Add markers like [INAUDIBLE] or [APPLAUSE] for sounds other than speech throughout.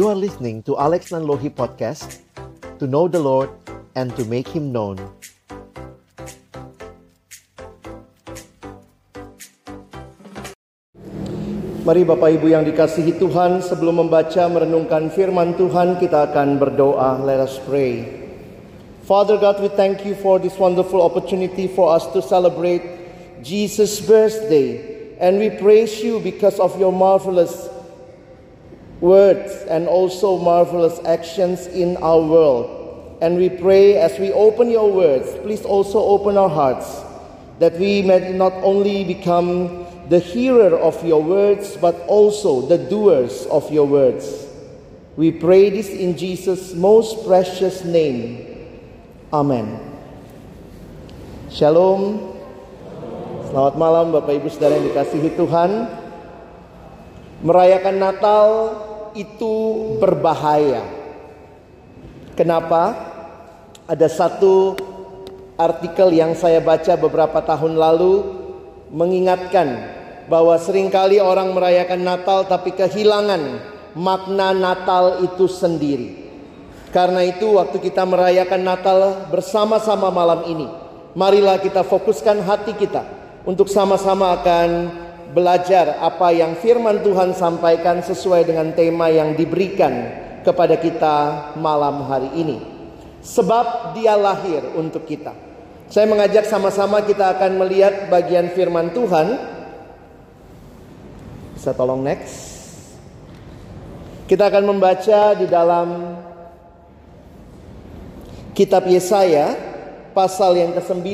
You are listening to Alex Nanlohi Podcast To know the Lord and to make Him known. Mari Bapak Ibu yang dikasihi Tuhan Sebelum membaca merenungkan firman Tuhan Kita akan berdoa. Let us pray. Father God we thank you for this wonderful opportunity For us to celebrate Jesus birthday. And we praise you because of your marvelous words and also marvelous actions in our world. And we pray as we open your words, please also open our hearts that we may not only become the hearer of your words, but also the doers of your words. We pray this in Jesus' most precious name. Amen. Shalom. Selamat malam Bapak Ibu Saudara yang dikasihi Tuhan. Merayakan Natal itu berbahaya. Kenapa? Ada satu artikel yang saya baca beberapa tahun lalu mengingatkan bahwa sering kali orang merayakan Natal tapi kehilangan makna Natal itu sendiri. Karena itu waktu kita merayakan Natal bersama-sama malam ini, marilah kita fokuskan hati kita untuk sama-sama akan belajar apa yang firman Tuhan sampaikan sesuai dengan tema yang diberikan kepada kita malam hari ini. Sebab dia lahir untuk kita. Saya mengajak sama-sama kita akan melihat bagian firman Tuhan. Bisa tolong next. Kita akan membaca di dalam kitab Yesaya pasal yang ke-9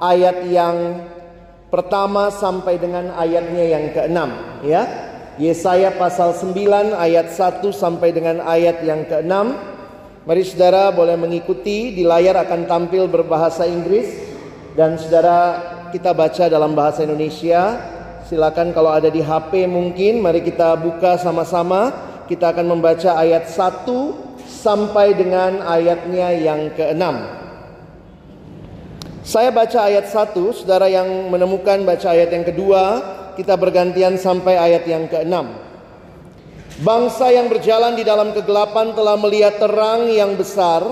ayat yang pertama sampai dengan ayatnya yang keenam ya. Yesaya pasal 9 ayat 1 sampai dengan ayat yang keenam. Mari saudara boleh mengikuti di layar akan tampil berbahasa Inggris dan saudara kita baca dalam bahasa Indonesia. Silakan kalau ada di HP mungkin mari kita buka sama-sama. Kita akan membaca ayat 1 sampai dengan ayatnya yang keenam. Saya baca ayat 1, saudara yang menemukan baca ayat yang kedua, kita bergantian sampai ayat yang keenam. Bangsa yang berjalan di dalam kegelapan telah melihat terang yang besar.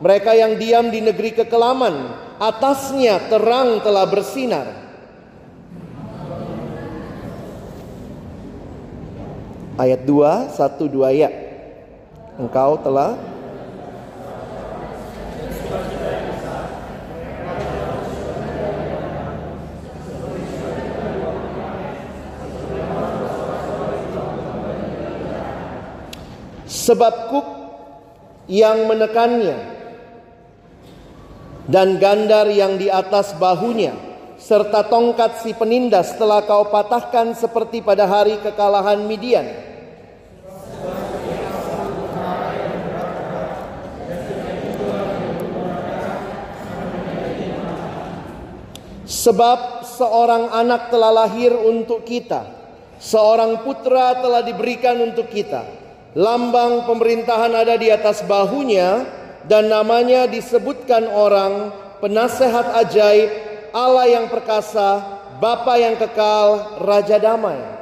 Mereka yang diam di negeri kekelaman, atasnya terang telah bersinar. Ayat 2, 1 2 ya. Engkau telah Sebab kuk yang menekannya dan gandar yang di atas bahunya serta tongkat si penindas telah kau patahkan seperti pada hari kekalahan Midian. Sebab seorang anak telah lahir untuk kita, seorang putra telah diberikan untuk kita Lambang pemerintahan ada di atas bahunya dan namanya disebutkan orang penasehat ajaib, Allah yang perkasa, Bapa yang kekal, Raja damai.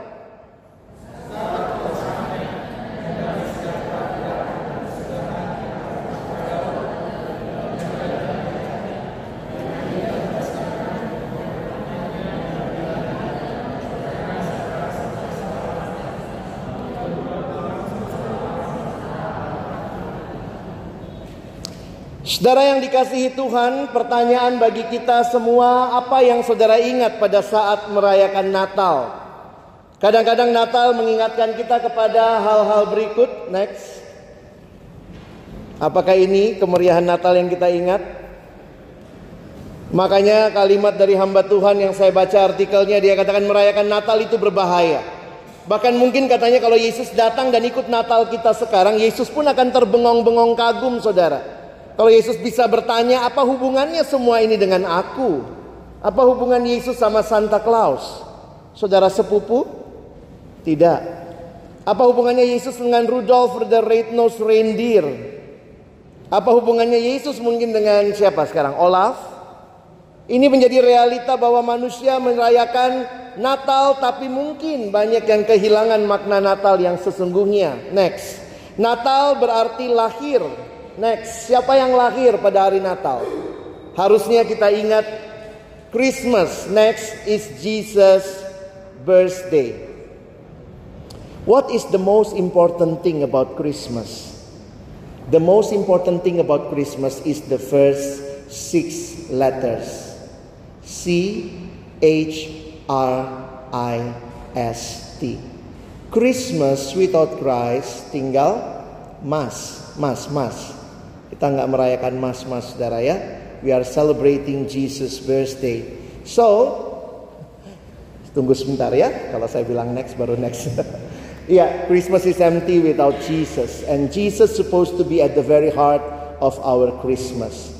Saudara yang dikasihi Tuhan, pertanyaan bagi kita semua, apa yang saudara ingat pada saat merayakan Natal? Kadang-kadang Natal mengingatkan kita kepada hal-hal berikut. Next. Apakah ini kemeriahan Natal yang kita ingat? Makanya kalimat dari hamba Tuhan yang saya baca artikelnya dia katakan merayakan Natal itu berbahaya. Bahkan mungkin katanya kalau Yesus datang dan ikut Natal kita sekarang, Yesus pun akan terbengong-bengong kagum saudara. Kalau Yesus bisa bertanya, apa hubungannya semua ini dengan aku? Apa hubungan Yesus sama Santa Claus? Saudara sepupu? Tidak. Apa hubungannya Yesus dengan Rudolph the Red-Nosed Reindeer? Apa hubungannya Yesus mungkin dengan siapa sekarang? Olaf? Ini menjadi realita bahwa manusia merayakan Natal tapi mungkin banyak yang kehilangan makna Natal yang sesungguhnya. Next. Natal berarti lahir. Next, siapa yang lahir pada hari Natal? Harusnya kita ingat Christmas. Next is Jesus birthday. What is the most important thing about Christmas? The most important thing about Christmas is the first six letters C H R I S T. Christmas without Christ tinggal mas, mas, mas. Kita nggak merayakan mas, mas, saudara ya. We are celebrating Jesus' birthday. So, tunggu sebentar ya. Kalau saya bilang next, baru next. [LAUGHS] yeah, Christmas is empty without Jesus. And Jesus supposed to be at the very heart of our Christmas.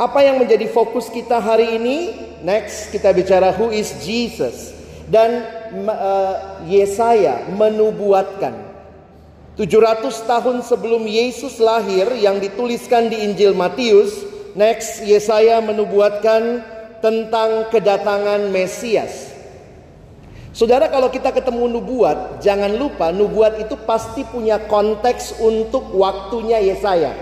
Apa yang menjadi fokus kita hari ini? Next, kita bicara who is Jesus. Dan uh, Yesaya menubuatkan 700 tahun sebelum Yesus lahir yang dituliskan di Injil Matius Next, Yesaya menubuatkan tentang kedatangan Mesias. Saudara, kalau kita ketemu nubuat, jangan lupa nubuat itu pasti punya konteks untuk waktunya Yesaya.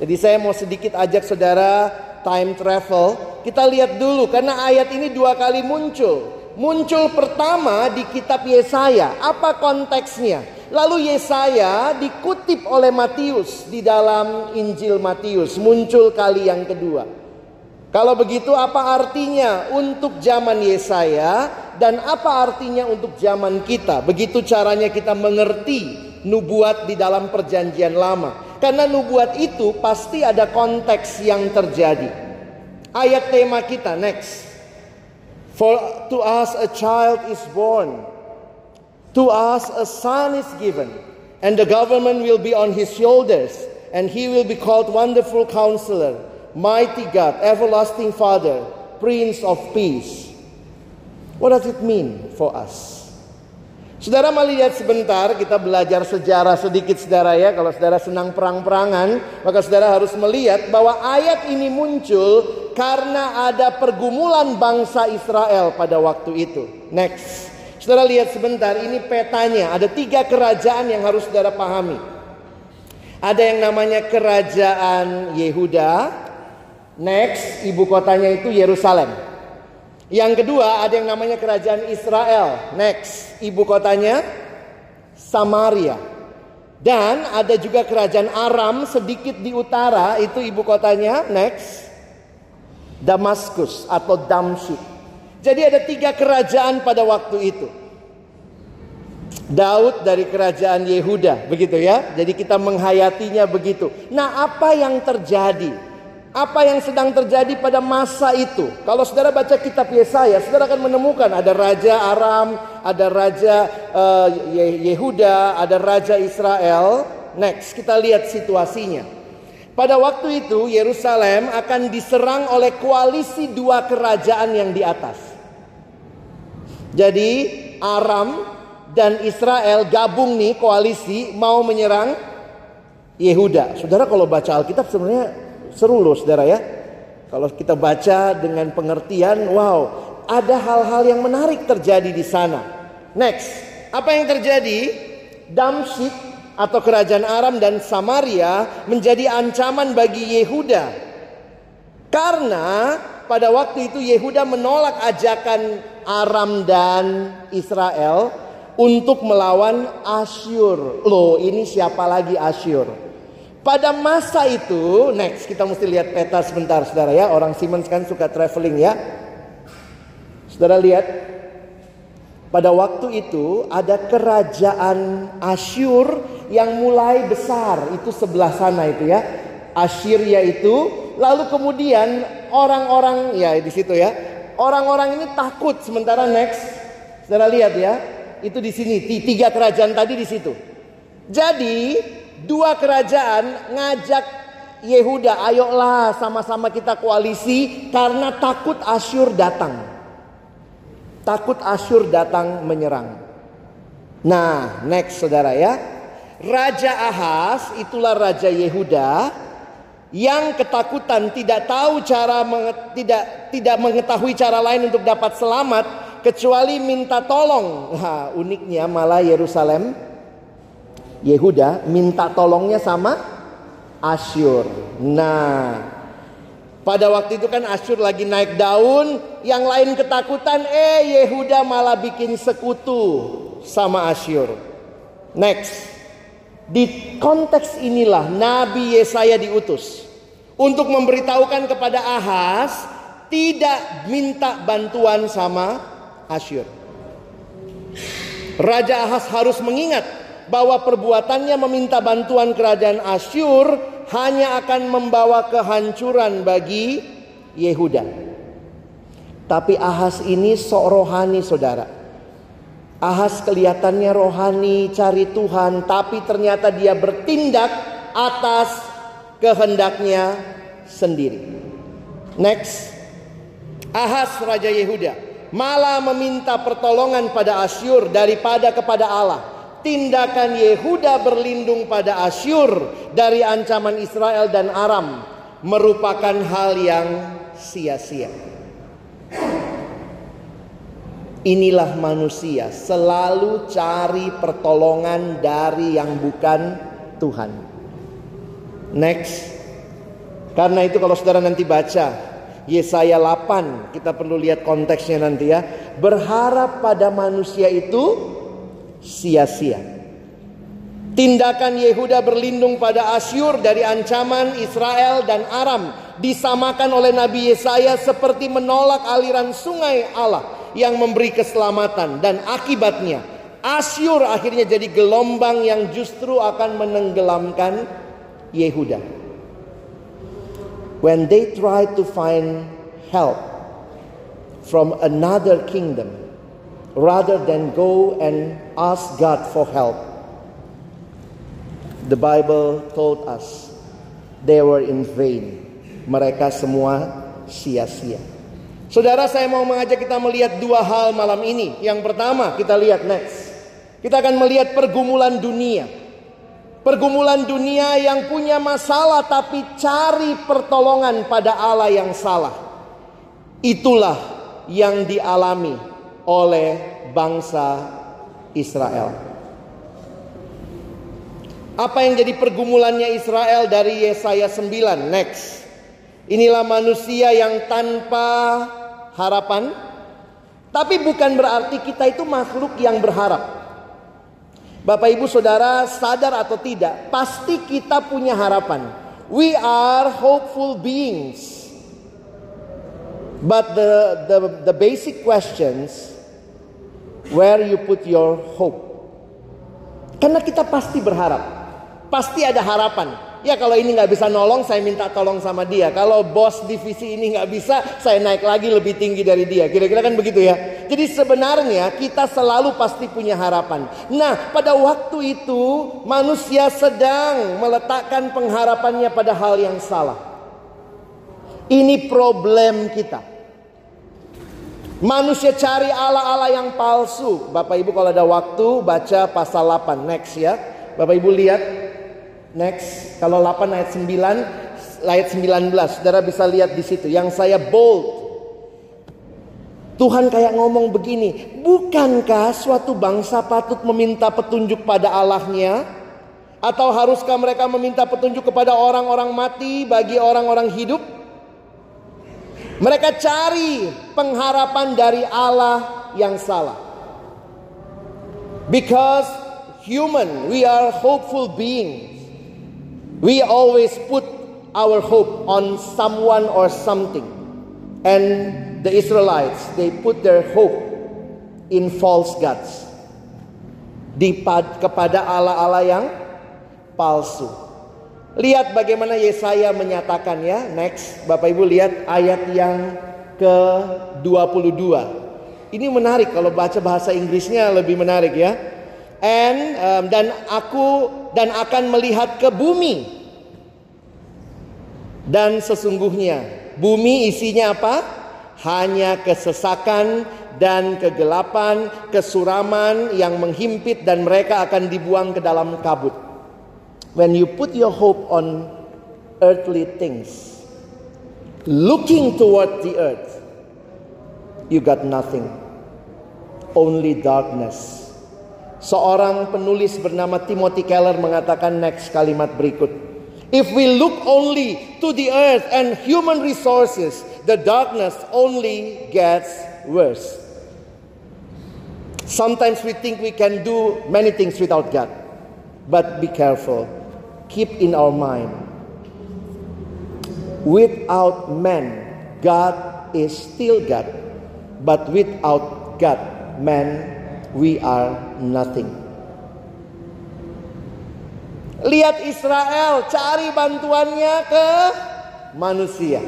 Jadi saya mau sedikit ajak saudara time travel. Kita lihat dulu karena ayat ini dua kali muncul. Muncul pertama di kitab Yesaya. Apa konteksnya? Lalu Yesaya dikutip oleh Matius di dalam Injil Matius, muncul kali yang kedua. Kalau begitu apa artinya untuk zaman Yesaya dan apa artinya untuk zaman kita? Begitu caranya kita mengerti nubuat di dalam perjanjian lama. Karena nubuat itu pasti ada konteks yang terjadi. Ayat tema kita next. For to us a child is born. To us a son is given, and the government will be on his shoulders, and he will be called Wonderful Counselor, Mighty God, Everlasting Father, Prince of Peace. What does it mean for us? Saudara melihat sebentar kita belajar sejarah sedikit saudara ya. Kalau saudara senang perang-perangan, maka saudara harus melihat bahwa ayat ini muncul karena ada pergumulan bangsa Israel pada waktu itu. Next. Saudara lihat sebentar, ini petanya. Ada tiga kerajaan yang harus saudara pahami. Ada yang namanya kerajaan Yehuda. Next, ibu kotanya itu Yerusalem. Yang kedua, ada yang namanya kerajaan Israel. Next, ibu kotanya Samaria. Dan ada juga kerajaan Aram sedikit di utara, itu ibu kotanya. Next, Damaskus atau Damsyik. Jadi ada tiga kerajaan pada waktu itu. Daud dari kerajaan Yehuda, begitu ya. Jadi kita menghayatinya begitu. Nah, apa yang terjadi? Apa yang sedang terjadi pada masa itu? Kalau saudara baca kitab Yesaya, saudara akan menemukan ada raja Aram, ada raja uh, Yehuda, ada raja Israel. Next, kita lihat situasinya. Pada waktu itu Yerusalem akan diserang oleh koalisi dua kerajaan yang di atas. Jadi Aram dan Israel gabung nih koalisi mau menyerang Yehuda. Saudara kalau baca Alkitab sebenarnya seru loh saudara ya. Kalau kita baca dengan pengertian, wow, ada hal-hal yang menarik terjadi di sana. Next, apa yang terjadi? Damsyik atau kerajaan Aram dan Samaria menjadi ancaman bagi Yehuda. Karena pada waktu itu Yehuda menolak ajakan Aram dan Israel untuk melawan Asyur. Loh, ini siapa lagi Asyur? Pada masa itu, next kita mesti lihat peta sebentar saudara ya. Orang Siemens kan suka traveling ya. Saudara lihat, pada waktu itu ada kerajaan Asyur yang mulai besar. Itu sebelah sana itu ya. Assyria itu. Lalu kemudian orang-orang ya di situ ya Orang-orang ini takut sementara next. Saudara lihat ya, itu di sini tiga kerajaan tadi di situ. Jadi dua kerajaan ngajak Yehuda, ayolah sama-sama kita koalisi karena takut Asyur datang. Takut Asyur datang menyerang. Nah, next saudara ya. Raja Ahaz itulah raja Yehuda yang ketakutan tidak tahu cara tidak tidak mengetahui cara lain untuk dapat selamat kecuali minta tolong. Nah, uniknya malah Yerusalem Yehuda minta tolongnya sama Asyur. Nah, pada waktu itu kan Asyur lagi naik daun, yang lain ketakutan, eh Yehuda malah bikin sekutu sama Asyur. Next. Di konteks inilah Nabi Yesaya diutus untuk memberitahukan kepada Ahaz tidak minta bantuan sama Asyur. Raja Ahaz harus mengingat bahwa perbuatannya meminta bantuan kerajaan Asyur hanya akan membawa kehancuran bagi Yehuda. Tapi Ahaz ini sok rohani saudara. Ahas kelihatannya rohani, cari Tuhan, tapi ternyata dia bertindak atas kehendaknya sendiri. Next, Ahas raja Yehuda malah meminta pertolongan pada Asyur daripada kepada Allah. Tindakan Yehuda berlindung pada Asyur dari ancaman Israel dan Aram merupakan hal yang sia-sia. Inilah manusia selalu cari pertolongan dari yang bukan Tuhan. Next. Karena itu kalau saudara nanti baca Yesaya 8, kita perlu lihat konteksnya nanti ya. Berharap pada manusia itu sia-sia. Tindakan Yehuda berlindung pada Asyur dari ancaman Israel dan Aram disamakan oleh Nabi Yesaya seperti menolak aliran sungai Allah yang memberi keselamatan dan akibatnya Asyur akhirnya jadi gelombang yang justru akan menenggelamkan Yehuda. When they try to find help from another kingdom rather than go and ask God for help, the Bible told us they were in vain. Mereka semua sia-sia. Saudara saya mau mengajak kita melihat dua hal malam ini. Yang pertama kita lihat next. Kita akan melihat pergumulan dunia. Pergumulan dunia yang punya masalah tapi cari pertolongan pada Allah yang salah. Itulah yang dialami oleh bangsa Israel. Apa yang jadi pergumulannya Israel dari Yesaya 9? Next. Inilah manusia yang tanpa harapan, tapi bukan berarti kita itu makhluk yang berharap. Bapak Ibu Saudara sadar atau tidak, pasti kita punya harapan. We are hopeful beings. But the the the basic questions where you put your hope. Karena kita pasti berharap. Pasti ada harapan. Ya kalau ini nggak bisa nolong, saya minta tolong sama dia. Kalau bos divisi ini nggak bisa, saya naik lagi lebih tinggi dari dia. Kira-kira kan begitu ya. Jadi sebenarnya kita selalu pasti punya harapan. Nah pada waktu itu manusia sedang meletakkan pengharapannya pada hal yang salah. Ini problem kita. Manusia cari ala-ala yang palsu. Bapak Ibu kalau ada waktu baca pasal 8 next ya. Bapak Ibu lihat Next, kalau 8 ayat 9, ayat 19, saudara bisa lihat di situ. Yang saya bold. Tuhan kayak ngomong begini, bukankah suatu bangsa patut meminta petunjuk pada Allahnya? Atau haruskah mereka meminta petunjuk kepada orang-orang mati bagi orang-orang hidup? Mereka cari pengharapan dari Allah yang salah. Because human, we are hopeful beings. We always put our hope on someone or something. And the Israelites, they put their hope in false gods. Dipad kepada Allah-Allah yang palsu. Lihat bagaimana Yesaya menyatakan ya. Next, Bapak Ibu lihat ayat yang ke-22. Ini menarik kalau baca bahasa Inggrisnya lebih menarik ya and um, dan aku dan akan melihat ke bumi. Dan sesungguhnya bumi isinya apa? Hanya kesesakan dan kegelapan, kesuraman yang menghimpit dan mereka akan dibuang ke dalam kabut. When you put your hope on earthly things, looking toward the earth, you got nothing. Only darkness Seorang penulis bernama Timothy Keller mengatakan next kalimat berikut. If we look only to the earth and human resources, the darkness only gets worse. Sometimes we think we can do many things without God. But be careful. Keep in our mind. Without man, God is still God. But without God, man, we are nothing. Lihat Israel, cari bantuannya ke manusia.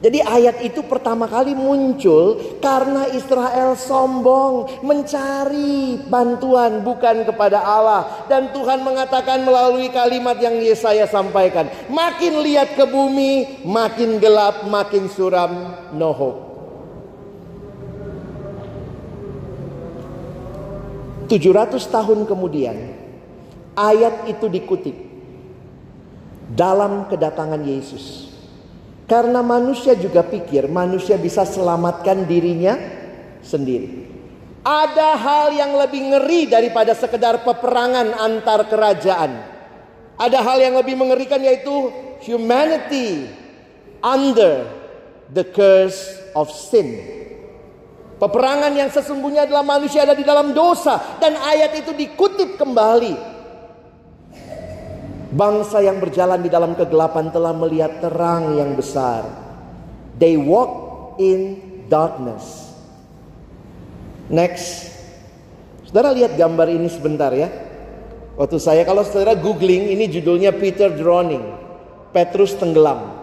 Jadi ayat itu pertama kali muncul karena Israel sombong mencari bantuan bukan kepada Allah dan Tuhan mengatakan melalui kalimat yang Yesaya sampaikan, makin lihat ke bumi, makin gelap, makin suram, no hope. 700 tahun kemudian ayat itu dikutip dalam kedatangan Yesus. Karena manusia juga pikir manusia bisa selamatkan dirinya sendiri. Ada hal yang lebih ngeri daripada sekedar peperangan antar kerajaan. Ada hal yang lebih mengerikan yaitu humanity under the curse of sin. Peperangan yang sesungguhnya adalah manusia ada di dalam dosa dan ayat itu dikutip kembali. Bangsa yang berjalan di dalam kegelapan telah melihat terang yang besar. They walk in darkness. Next. Saudara lihat gambar ini sebentar ya. Waktu saya kalau saudara googling ini judulnya Peter Drowning. Petrus tenggelam.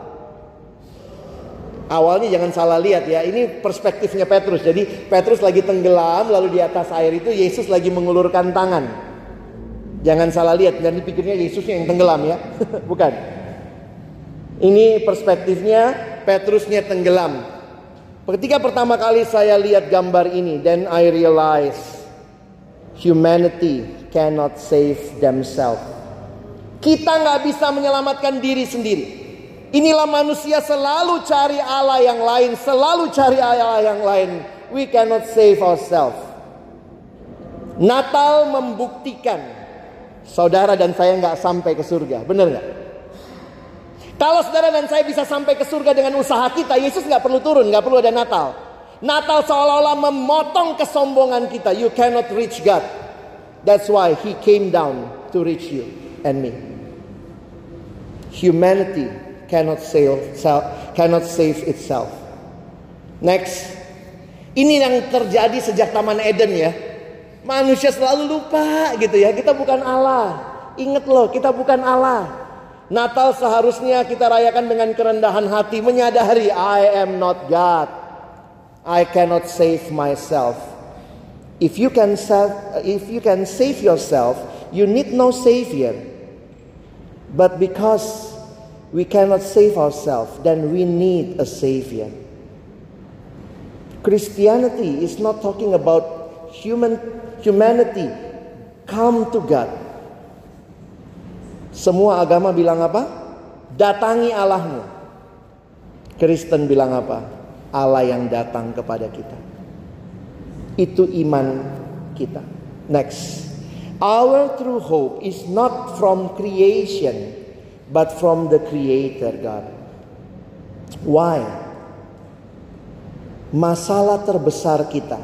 Awalnya jangan salah lihat ya, ini perspektifnya Petrus. Jadi Petrus lagi tenggelam, lalu di atas air itu Yesus lagi mengulurkan tangan. Jangan salah lihat, dan dipikirnya Yesusnya yang tenggelam ya, [LAUGHS] bukan. Ini perspektifnya Petrusnya tenggelam. Ketika pertama kali saya lihat gambar ini, then I realize humanity cannot save themselves. Kita nggak bisa menyelamatkan diri sendiri. Inilah manusia selalu cari Allah yang lain, selalu cari Allah yang lain. We cannot save ourselves. Natal membuktikan saudara dan saya nggak sampai ke surga, benar nggak? Kalau saudara dan saya bisa sampai ke surga dengan usaha kita, Yesus nggak perlu turun, nggak perlu ada Natal. Natal seolah-olah memotong kesombongan kita. You cannot reach God. That's why He came down to reach you and me. Humanity cannot save, cannot save itself. Next, ini yang terjadi sejak Taman Eden ya. Manusia selalu lupa gitu ya. Kita bukan Allah. Ingat loh, kita bukan Allah. Natal seharusnya kita rayakan dengan kerendahan hati, menyadari I am not God. I cannot save myself. If you can save, if you can save yourself, you need no savior. But because we cannot save ourselves, then we need a savior. Christianity is not talking about human humanity come to God. Semua agama bilang apa? Datangi Allahmu. Kristen bilang apa? Allah yang datang kepada kita. Itu iman kita. Next. Our true hope is not from creation, but from the Creator God. Why? Masalah terbesar kita,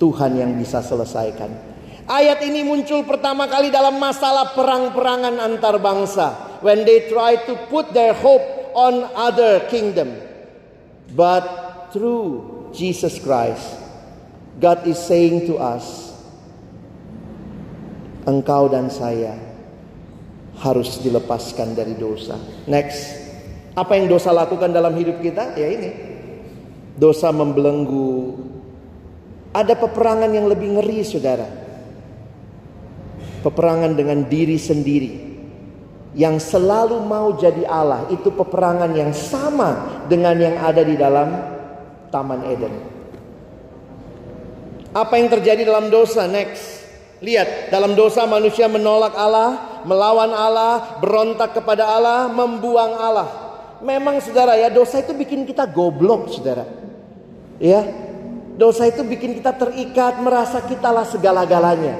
Tuhan yang bisa selesaikan. Ayat ini muncul pertama kali dalam masalah perang-perangan antar bangsa. When they try to put their hope on other kingdom. But through Jesus Christ, God is saying to us, engkau dan saya harus dilepaskan dari dosa. Next. Apa yang dosa lakukan dalam hidup kita? Ya ini. Dosa membelenggu. Ada peperangan yang lebih ngeri saudara. Peperangan dengan diri sendiri. Yang selalu mau jadi Allah. Itu peperangan yang sama dengan yang ada di dalam Taman Eden. Apa yang terjadi dalam dosa? Next. Lihat, dalam dosa manusia menolak Allah, melawan Allah, berontak kepada Allah, membuang Allah. Memang saudara ya dosa itu bikin kita goblok saudara. Ya. Dosa itu bikin kita terikat, merasa kitalah segala-galanya.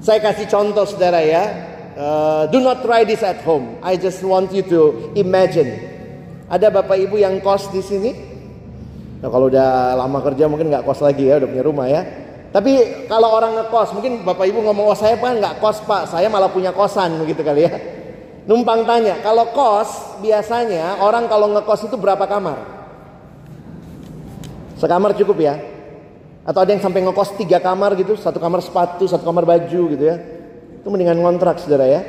Saya kasih contoh saudara ya. Uh, do not try this at home. I just want you to imagine. Ada bapak ibu yang kos di sini. Nah, kalau udah lama kerja mungkin nggak kos lagi ya, udah punya rumah ya. Tapi kalau orang ngekos, mungkin bapak ibu ngomong, oh saya kan nggak kos pak, saya malah punya kosan begitu kali ya. Numpang tanya, kalau kos biasanya orang kalau ngekos itu berapa kamar? Sekamar cukup ya? Atau ada yang sampai ngekos tiga kamar gitu, satu kamar sepatu, satu kamar baju gitu ya. Itu mendingan ngontrak saudara ya.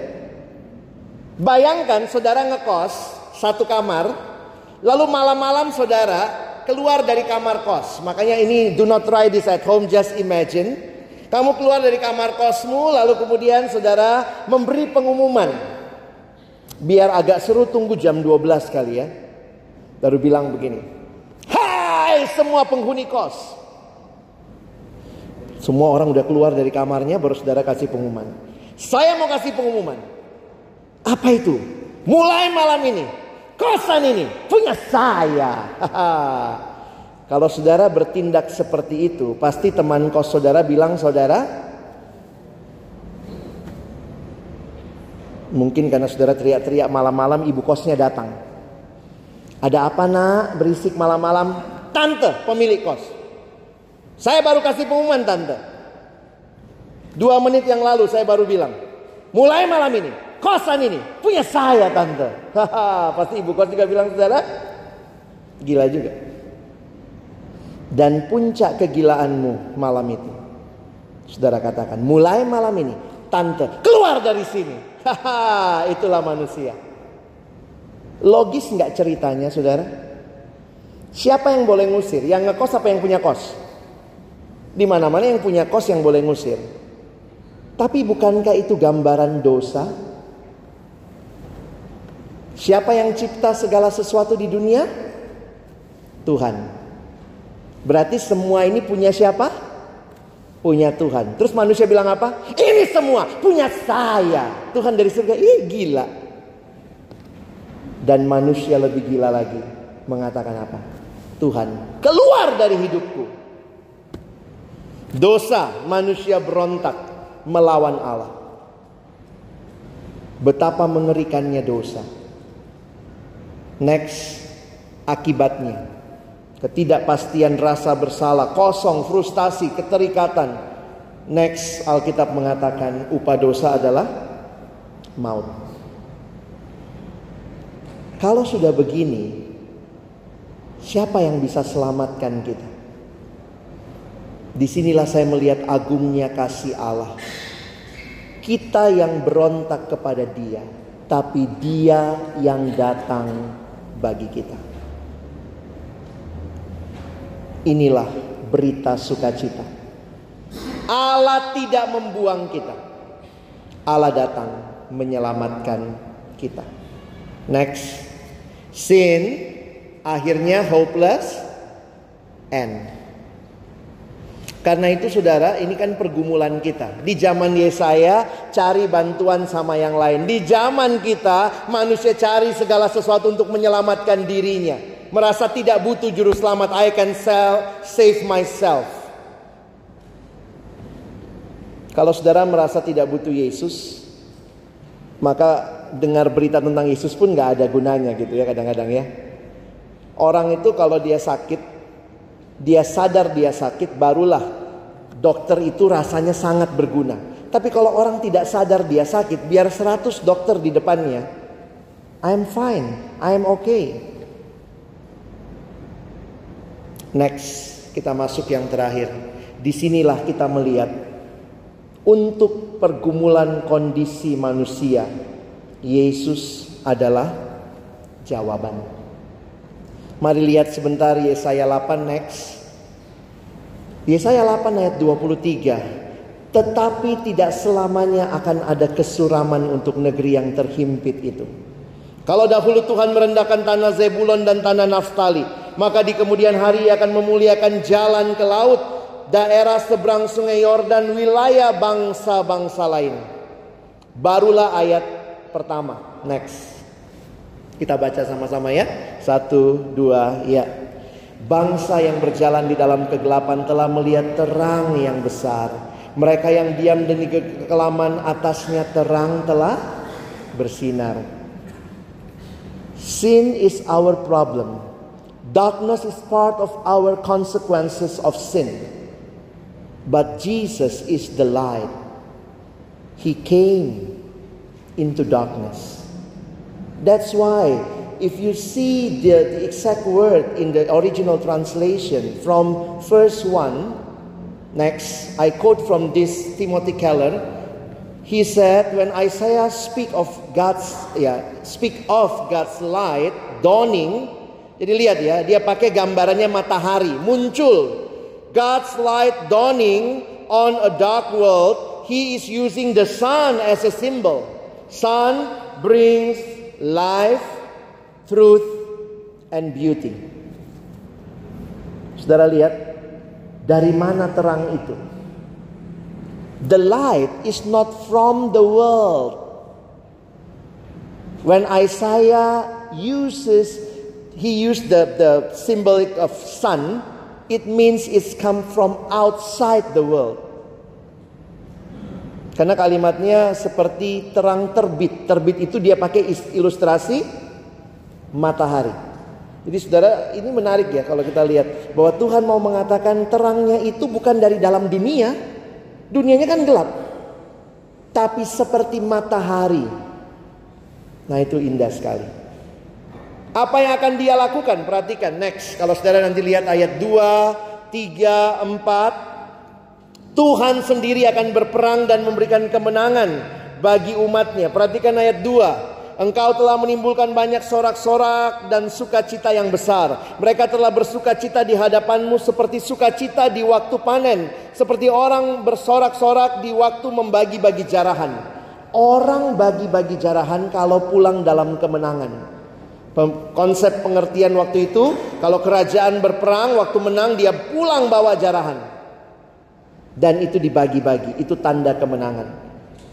Bayangkan saudara ngekos satu kamar, lalu malam-malam saudara keluar dari kamar kos. Makanya ini do not try this at home, just imagine. Kamu keluar dari kamar kosmu, lalu kemudian saudara memberi pengumuman. Biar agak seru tunggu jam 12 kali ya. Baru bilang begini. Hai semua penghuni kos. Semua orang udah keluar dari kamarnya baru saudara kasih pengumuman. Saya mau kasih pengumuman. Apa itu? Mulai malam ini, kosan ini punya saya. [LAUGHS] Kalau saudara bertindak seperti itu, pasti teman kos saudara bilang, "Saudara, mungkin karena saudara teriak-teriak malam-malam ibu kosnya datang. Ada apa nak berisik malam-malam? Tante pemilik kos. Saya baru kasih pengumuman tante. Dua menit yang lalu saya baru bilang. Mulai malam ini. Kosan ini punya saya tante. Pasti ibu kos juga bilang saudara. Gila juga. Dan puncak kegilaanmu malam itu. Saudara katakan. Mulai malam ini. Tante keluar dari sini. Itulah manusia. Logis nggak ceritanya saudara? Siapa yang boleh ngusir? Yang ngekos apa yang punya kos? Di mana-mana yang punya kos yang boleh ngusir. Tapi bukankah itu gambaran dosa? Siapa yang cipta segala sesuatu di dunia? Tuhan. Berarti semua ini punya siapa? Punya Tuhan. Terus manusia bilang apa? Ini semua punya saya. Tuhan dari surga, ih gila. Dan manusia lebih gila lagi. Mengatakan apa? Tuhan keluar dari hidupku. Dosa manusia berontak melawan Allah. Betapa mengerikannya dosa. Next, akibatnya ketidakpastian rasa bersalah, kosong, frustasi, keterikatan. Next, Alkitab mengatakan upah dosa adalah maut. Kalau sudah begini, Siapa yang bisa selamatkan kita? Di sinilah saya melihat agungnya kasih Allah. Kita yang berontak kepada Dia, tapi Dia yang datang bagi kita. Inilah berita sukacita. Allah tidak membuang kita. Allah datang menyelamatkan kita. Next, sin akhirnya hopeless end. Karena itu saudara, ini kan pergumulan kita. Di zaman Yesaya cari bantuan sama yang lain. Di zaman kita manusia cari segala sesuatu untuk menyelamatkan dirinya. Merasa tidak butuh juru selamat. I can sell, save myself. Kalau saudara merasa tidak butuh Yesus, maka dengar berita tentang Yesus pun nggak ada gunanya gitu ya kadang-kadang ya. Orang itu kalau dia sakit, dia sadar dia sakit, barulah dokter itu rasanya sangat berguna. Tapi kalau orang tidak sadar dia sakit, biar 100 dokter di depannya, I'm fine, I'm okay. Next, kita masuk yang terakhir. Di sinilah kita melihat untuk pergumulan kondisi manusia, Yesus adalah jawaban. Mari lihat sebentar Yesaya 8 next. Yesaya 8 ayat 23. Tetapi tidak selamanya akan ada kesuraman untuk negeri yang terhimpit itu. Kalau dahulu Tuhan merendahkan tanah Zebulon dan tanah Naftali, maka di kemudian hari akan memuliakan jalan ke laut, daerah seberang sungai Yordan, wilayah bangsa-bangsa lain. Barulah ayat pertama. Next. Kita baca sama-sama ya. Satu, dua, ya. Bangsa yang berjalan di dalam kegelapan telah melihat terang yang besar. Mereka yang diam di kekelaman atasnya terang telah bersinar. Sin is our problem. Darkness is part of our consequences of sin. But Jesus is the light. He came into darkness. That's why if you see the, the exact word in the original translation from verse 1, next, I quote from this Timothy Keller. He said, when Isaiah speak of God's, ya, speak of God's light dawning, jadi lihat ya, dia pakai gambarannya matahari muncul. God's light dawning on a dark world. He is using the sun as a symbol. Sun brings life truth, and beauty. Saudara lihat, dari mana terang itu? The light is not from the world. When Isaiah uses, he used the, the symbolic of sun, it means it's come from outside the world. Karena kalimatnya seperti terang terbit. Terbit itu dia pakai ilustrasi matahari. Jadi saudara ini menarik ya kalau kita lihat bahwa Tuhan mau mengatakan terangnya itu bukan dari dalam dunia. Dunianya kan gelap. Tapi seperti matahari. Nah itu indah sekali. Apa yang akan dia lakukan? Perhatikan next. Kalau saudara nanti lihat ayat 2, 3, 4. Tuhan sendiri akan berperang dan memberikan kemenangan bagi umatnya. Perhatikan ayat 2. Engkau telah menimbulkan banyak sorak-sorak dan sukacita yang besar. Mereka telah bersukacita di hadapanmu seperti sukacita di waktu panen. Seperti orang bersorak-sorak di waktu membagi-bagi jarahan. Orang bagi-bagi jarahan kalau pulang dalam kemenangan. Konsep pengertian waktu itu, kalau kerajaan berperang, waktu menang dia pulang bawa jarahan. Dan itu dibagi-bagi, itu tanda kemenangan.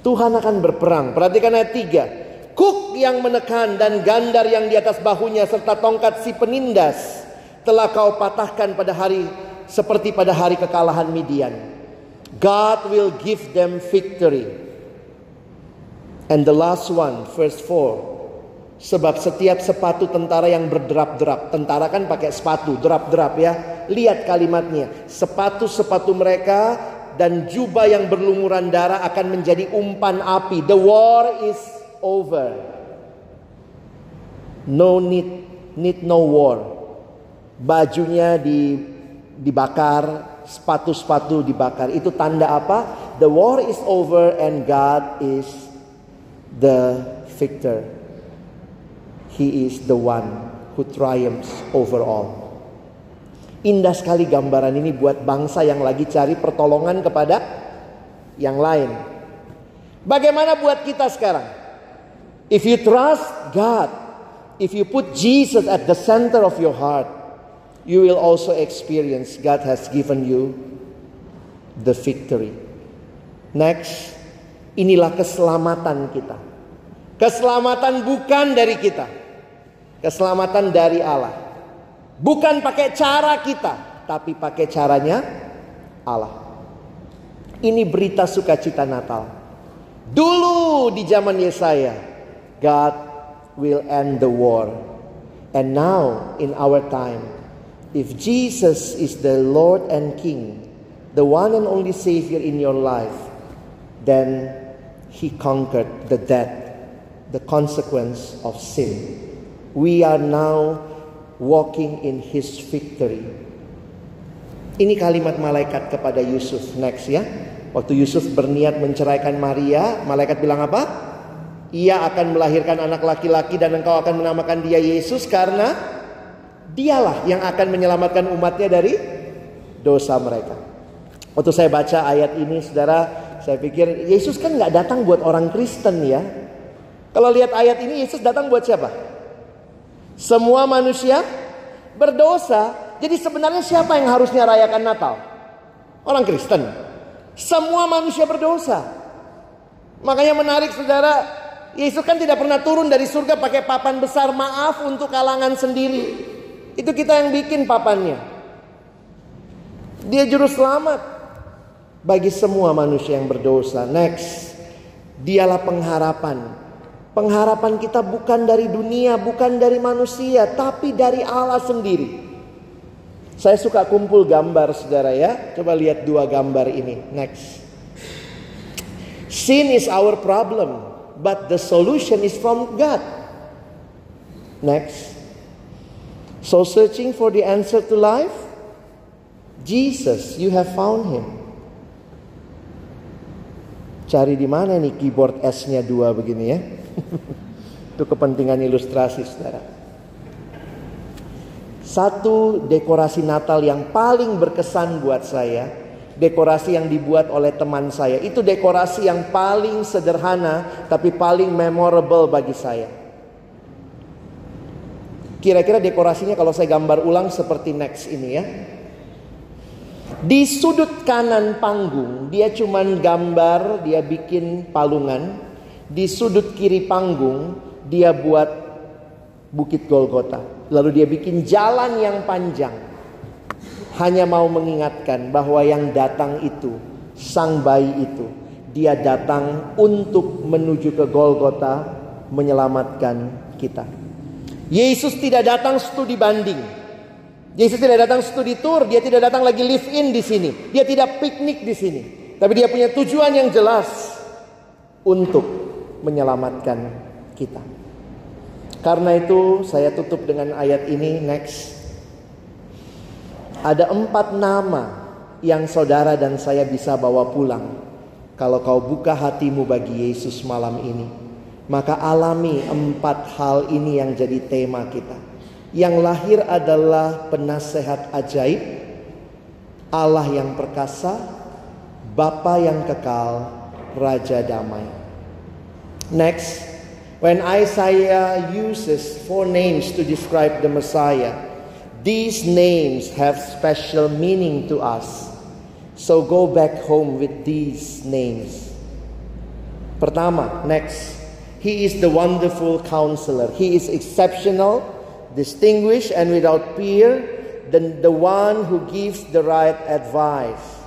Tuhan akan berperang. Perhatikan ayat 3 kuk yang menekan dan gandar yang di atas bahunya serta tongkat si penindas telah kau patahkan pada hari seperti pada hari kekalahan Midian. God will give them victory. And the last one, verse 4. Sebab setiap sepatu tentara yang berderap-derap, tentara kan pakai sepatu, derap-derap ya. Lihat kalimatnya, sepatu-sepatu mereka dan jubah yang berlumuran darah akan menjadi umpan api. The war is over. No need need no war. Bajunya di dibakar, sepatu-sepatu dibakar. Itu tanda apa? The war is over and God is the victor. He is the one who triumphs over all. Indah sekali gambaran ini buat bangsa yang lagi cari pertolongan kepada yang lain. Bagaimana buat kita sekarang? If you trust God, if you put Jesus at the center of your heart, you will also experience God has given you the victory. Next, inilah keselamatan kita. Keselamatan bukan dari kita. Keselamatan dari Allah. Bukan pakai cara kita, tapi pakai caranya Allah. Ini berita sukacita Natal. Dulu di zaman Yesaya, God will end the war. And now, in our time, if Jesus is the Lord and King, the one and only Savior in your life, then He conquered the death, the consequence of sin. We are now walking in His victory. Ini kalimat malaikat kepada Yusuf next ya. Waktu Yusuf berniat menceraikan Maria, malaikat bilang apa? Ia akan melahirkan anak laki-laki dan engkau akan menamakan dia Yesus karena dialah yang akan menyelamatkan umatnya dari dosa mereka. Waktu saya baca ayat ini saudara, saya pikir Yesus kan nggak datang buat orang Kristen ya. Kalau lihat ayat ini Yesus datang buat siapa? Semua manusia berdosa. Jadi sebenarnya siapa yang harusnya rayakan Natal? Orang Kristen. Semua manusia berdosa. Makanya menarik saudara, Yesus kan tidak pernah turun dari surga pakai papan besar maaf untuk kalangan sendiri. Itu kita yang bikin papannya. Dia juru selamat bagi semua manusia yang berdosa. Next, dialah pengharapan. Pengharapan kita bukan dari dunia, bukan dari manusia, tapi dari Allah sendiri. Saya suka kumpul gambar saudara ya. Coba lihat dua gambar ini. Next. Sin is our problem, but the solution is from God. Next. So searching for the answer to life? Jesus, you have found him. Cari di mana nih keyboard S-nya dua begini ya? Itu kepentingan ilustrasi saudara. Satu dekorasi Natal yang paling berkesan buat saya, dekorasi yang dibuat oleh teman saya. Itu dekorasi yang paling sederhana tapi paling memorable bagi saya. Kira-kira dekorasinya kalau saya gambar ulang seperti next ini ya. Di sudut kanan panggung dia cuman gambar, dia bikin palungan. Di sudut kiri panggung dia buat Bukit Golgota. Lalu dia bikin jalan yang panjang. Hanya mau mengingatkan bahwa yang datang itu, sang bayi itu, dia datang untuk menuju ke Golgota menyelamatkan kita. Yesus tidak datang studi banding. Yesus tidak datang studi tour, dia tidak datang lagi live in di sini. Dia tidak piknik di sini. Tapi dia punya tujuan yang jelas untuk menyelamatkan kita. Karena itu saya tutup dengan ayat ini next. Ada empat nama yang saudara dan saya bisa bawa pulang. Kalau kau buka hatimu bagi Yesus malam ini. Maka alami empat hal ini yang jadi tema kita. Yang lahir adalah penasehat ajaib, Allah yang perkasa, Bapa yang kekal, Raja damai. Next, when Isaiah uses four names to describe the Messiah, these names have special meaning to us. So go back home with these names. Pertama, next, he is the wonderful counselor. He is exceptional distinguished and without peer, than the one who gives the right advice.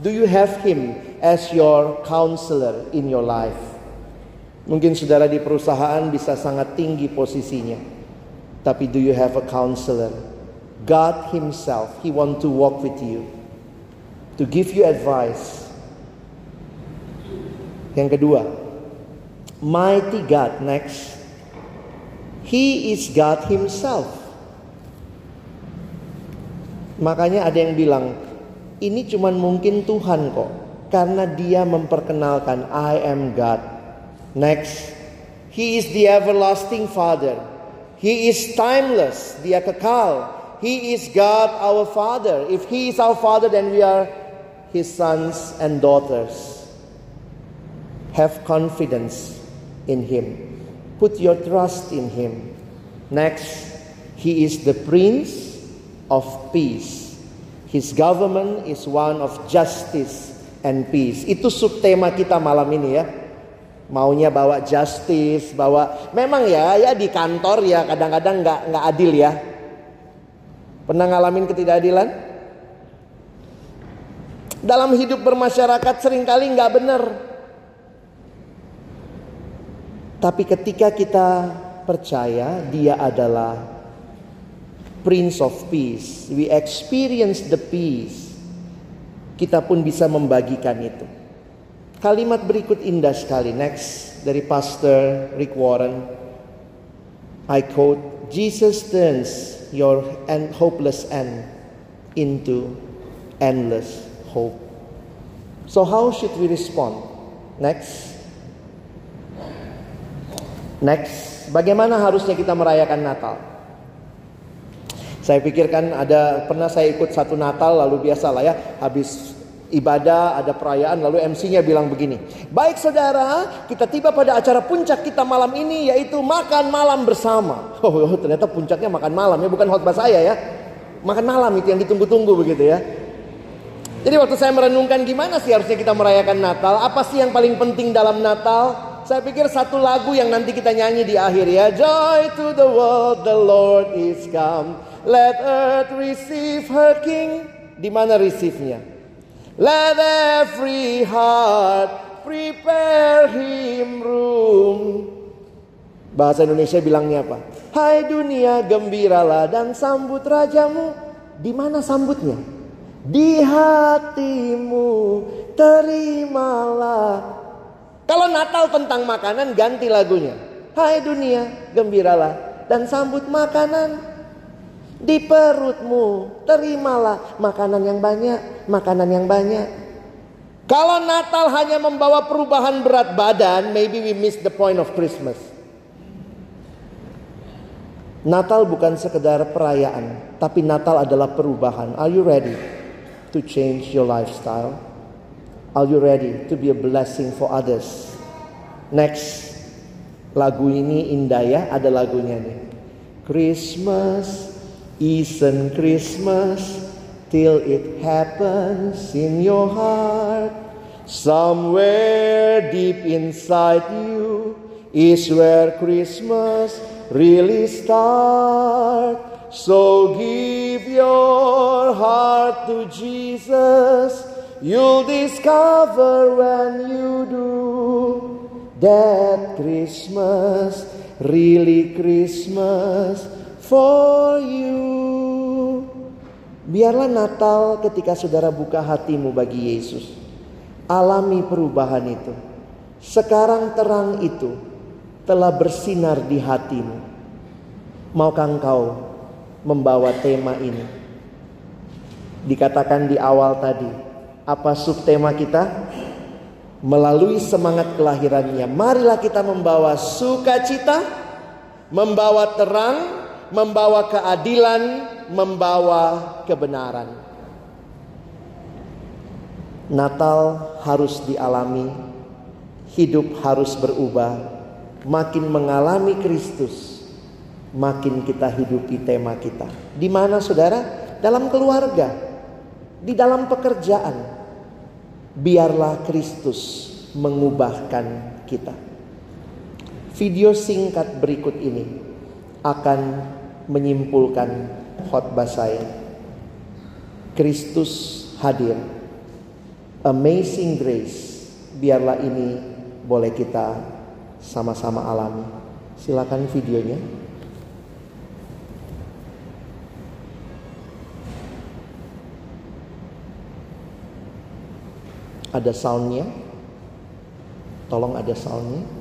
Do you have him as your counselor in your life? Mungkin saudara di perusahaan bisa sangat tinggi posisinya. Tapi do you have a counselor? God himself, he want to walk with you. To give you advice. Yang kedua, mighty God next He is God himself. Makanya ada yang bilang, ini cuman mungkin Tuhan kok. Karena dia memperkenalkan, I am God. Next, He is the everlasting Father. He is timeless, dia kekal. He is God our Father. If He is our Father, then we are His sons and daughters. Have confidence in Him. Put your trust in Him. Next, He is the Prince of Peace. His government is one of justice and peace. Itu subtema kita malam ini ya. Maunya bawa justice, bawa memang ya ya di kantor ya kadang-kadang nggak nggak adil ya. Pernah ngalamin ketidakadilan? Dalam hidup bermasyarakat sering kali nggak benar. Tapi ketika kita percaya dia adalah Prince of Peace, we experience the peace. Kita pun bisa membagikan itu. Kalimat berikut indah sekali. Next dari Pastor Rick Warren. I quote, Jesus turns your end, hopeless end into endless hope. So how should we respond? Next. Next, bagaimana harusnya kita merayakan Natal? Saya pikirkan ada pernah saya ikut satu Natal lalu biasa lah ya habis ibadah ada perayaan lalu MC-nya bilang begini. Baik saudara, kita tiba pada acara puncak kita malam ini yaitu makan malam bersama. [LAUGHS] Oh, oh ternyata puncaknya makan malam ya bukan khotbah saya ya. Makan malam itu yang ditunggu-tunggu begitu ya. Jadi waktu saya merenungkan gimana sih harusnya kita merayakan Natal, apa sih yang paling penting dalam Natal? Saya pikir satu lagu yang nanti kita nyanyi di akhir ya. Joy to the world, the Lord is come. Let earth receive her king. Di mana receive-nya? Let every heart prepare him room. Bahasa Indonesia bilangnya apa? Hai dunia gembiralah dan sambut rajamu. Di mana sambutnya? Di hatimu terimalah. Kalau Natal tentang makanan ganti lagunya. Hai dunia gembiralah dan sambut makanan. Di perutmu terimalah makanan yang banyak, makanan yang banyak. Kalau Natal hanya membawa perubahan berat badan, maybe we miss the point of Christmas. Natal bukan sekedar perayaan, tapi Natal adalah perubahan. Are you ready to change your lifestyle? Are you ready to be a blessing for others? Next, lagu ini indah ya, ada lagunya nih. Christmas isn't Christmas till it happens in your heart. Somewhere deep inside you is where Christmas really start. So give your heart to Jesus. You'll discover when you do that Christmas, really Christmas for you. Biarlah Natal ketika saudara buka hatimu bagi Yesus. Alami perubahan itu. Sekarang terang itu telah bersinar di hatimu. Maukah engkau membawa tema ini? Dikatakan di awal tadi, apa subtema kita? Melalui semangat kelahirannya, marilah kita membawa sukacita, membawa terang, membawa keadilan, membawa kebenaran. Natal harus dialami, hidup harus berubah, makin mengalami Kristus, makin kita hidupi tema kita. Di mana saudara? Dalam keluarga, di dalam pekerjaan. Biarlah Kristus mengubahkan kita. Video singkat berikut ini akan menyimpulkan khotbah saya. Kristus hadir. Amazing grace. Biarlah ini boleh kita sama-sama alami. Silakan videonya. Ada soundnya. Tolong ada soundnya.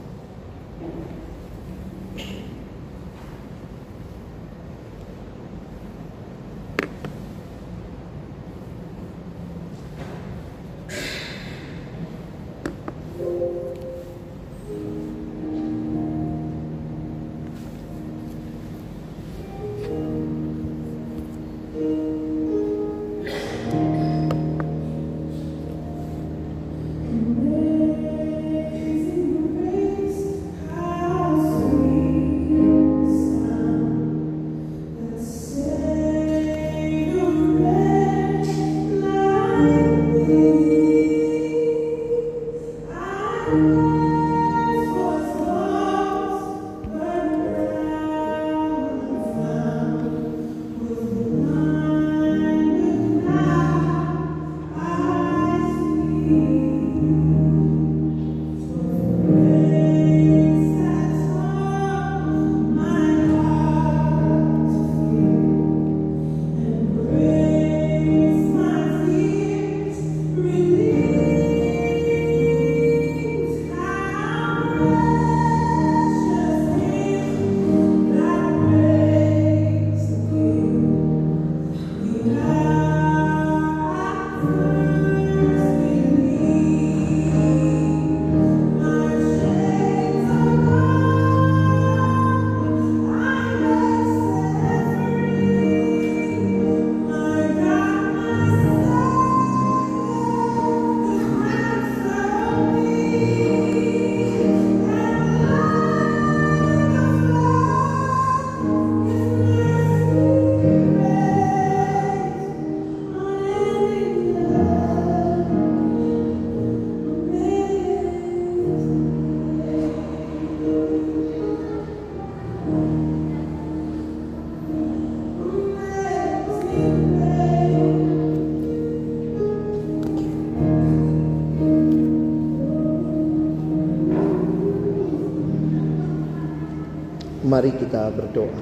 Mari kita berdoa.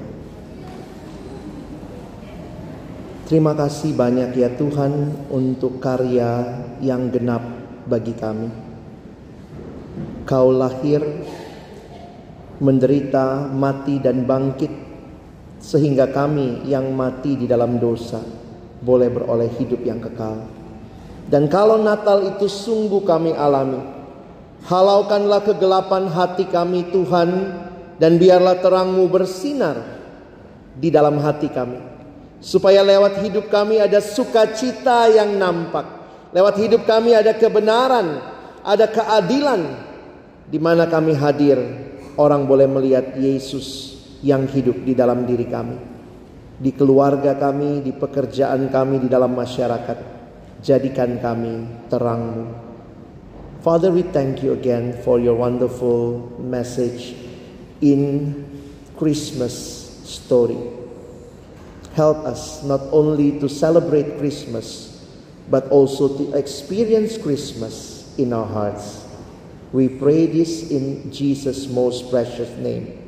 Terima kasih banyak ya Tuhan untuk karya yang genap bagi kami. Kau lahir, menderita, mati dan bangkit sehingga kami yang mati di dalam dosa boleh beroleh hidup yang kekal. Dan kalau Natal itu sungguh kami alami, halaukanlah kegelapan hati kami Tuhan dan biarlah terangmu bersinar di dalam hati kami. Supaya lewat hidup kami ada sukacita yang nampak. Lewat hidup kami ada kebenaran, ada keadilan. Di mana kami hadir, orang boleh melihat Yesus yang hidup di dalam diri kami. Di keluarga kami, di pekerjaan kami, di dalam masyarakat jadikan kami terangmu. Father, we thank you again for your wonderful message in Christmas story. Help us not only to celebrate Christmas, but also to experience Christmas in our hearts. We pray this in Jesus' most precious name.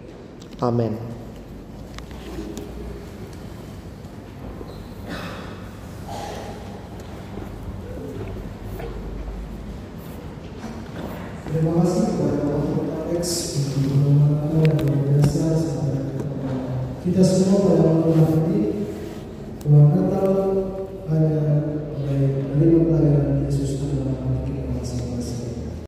Amen. Terima kasih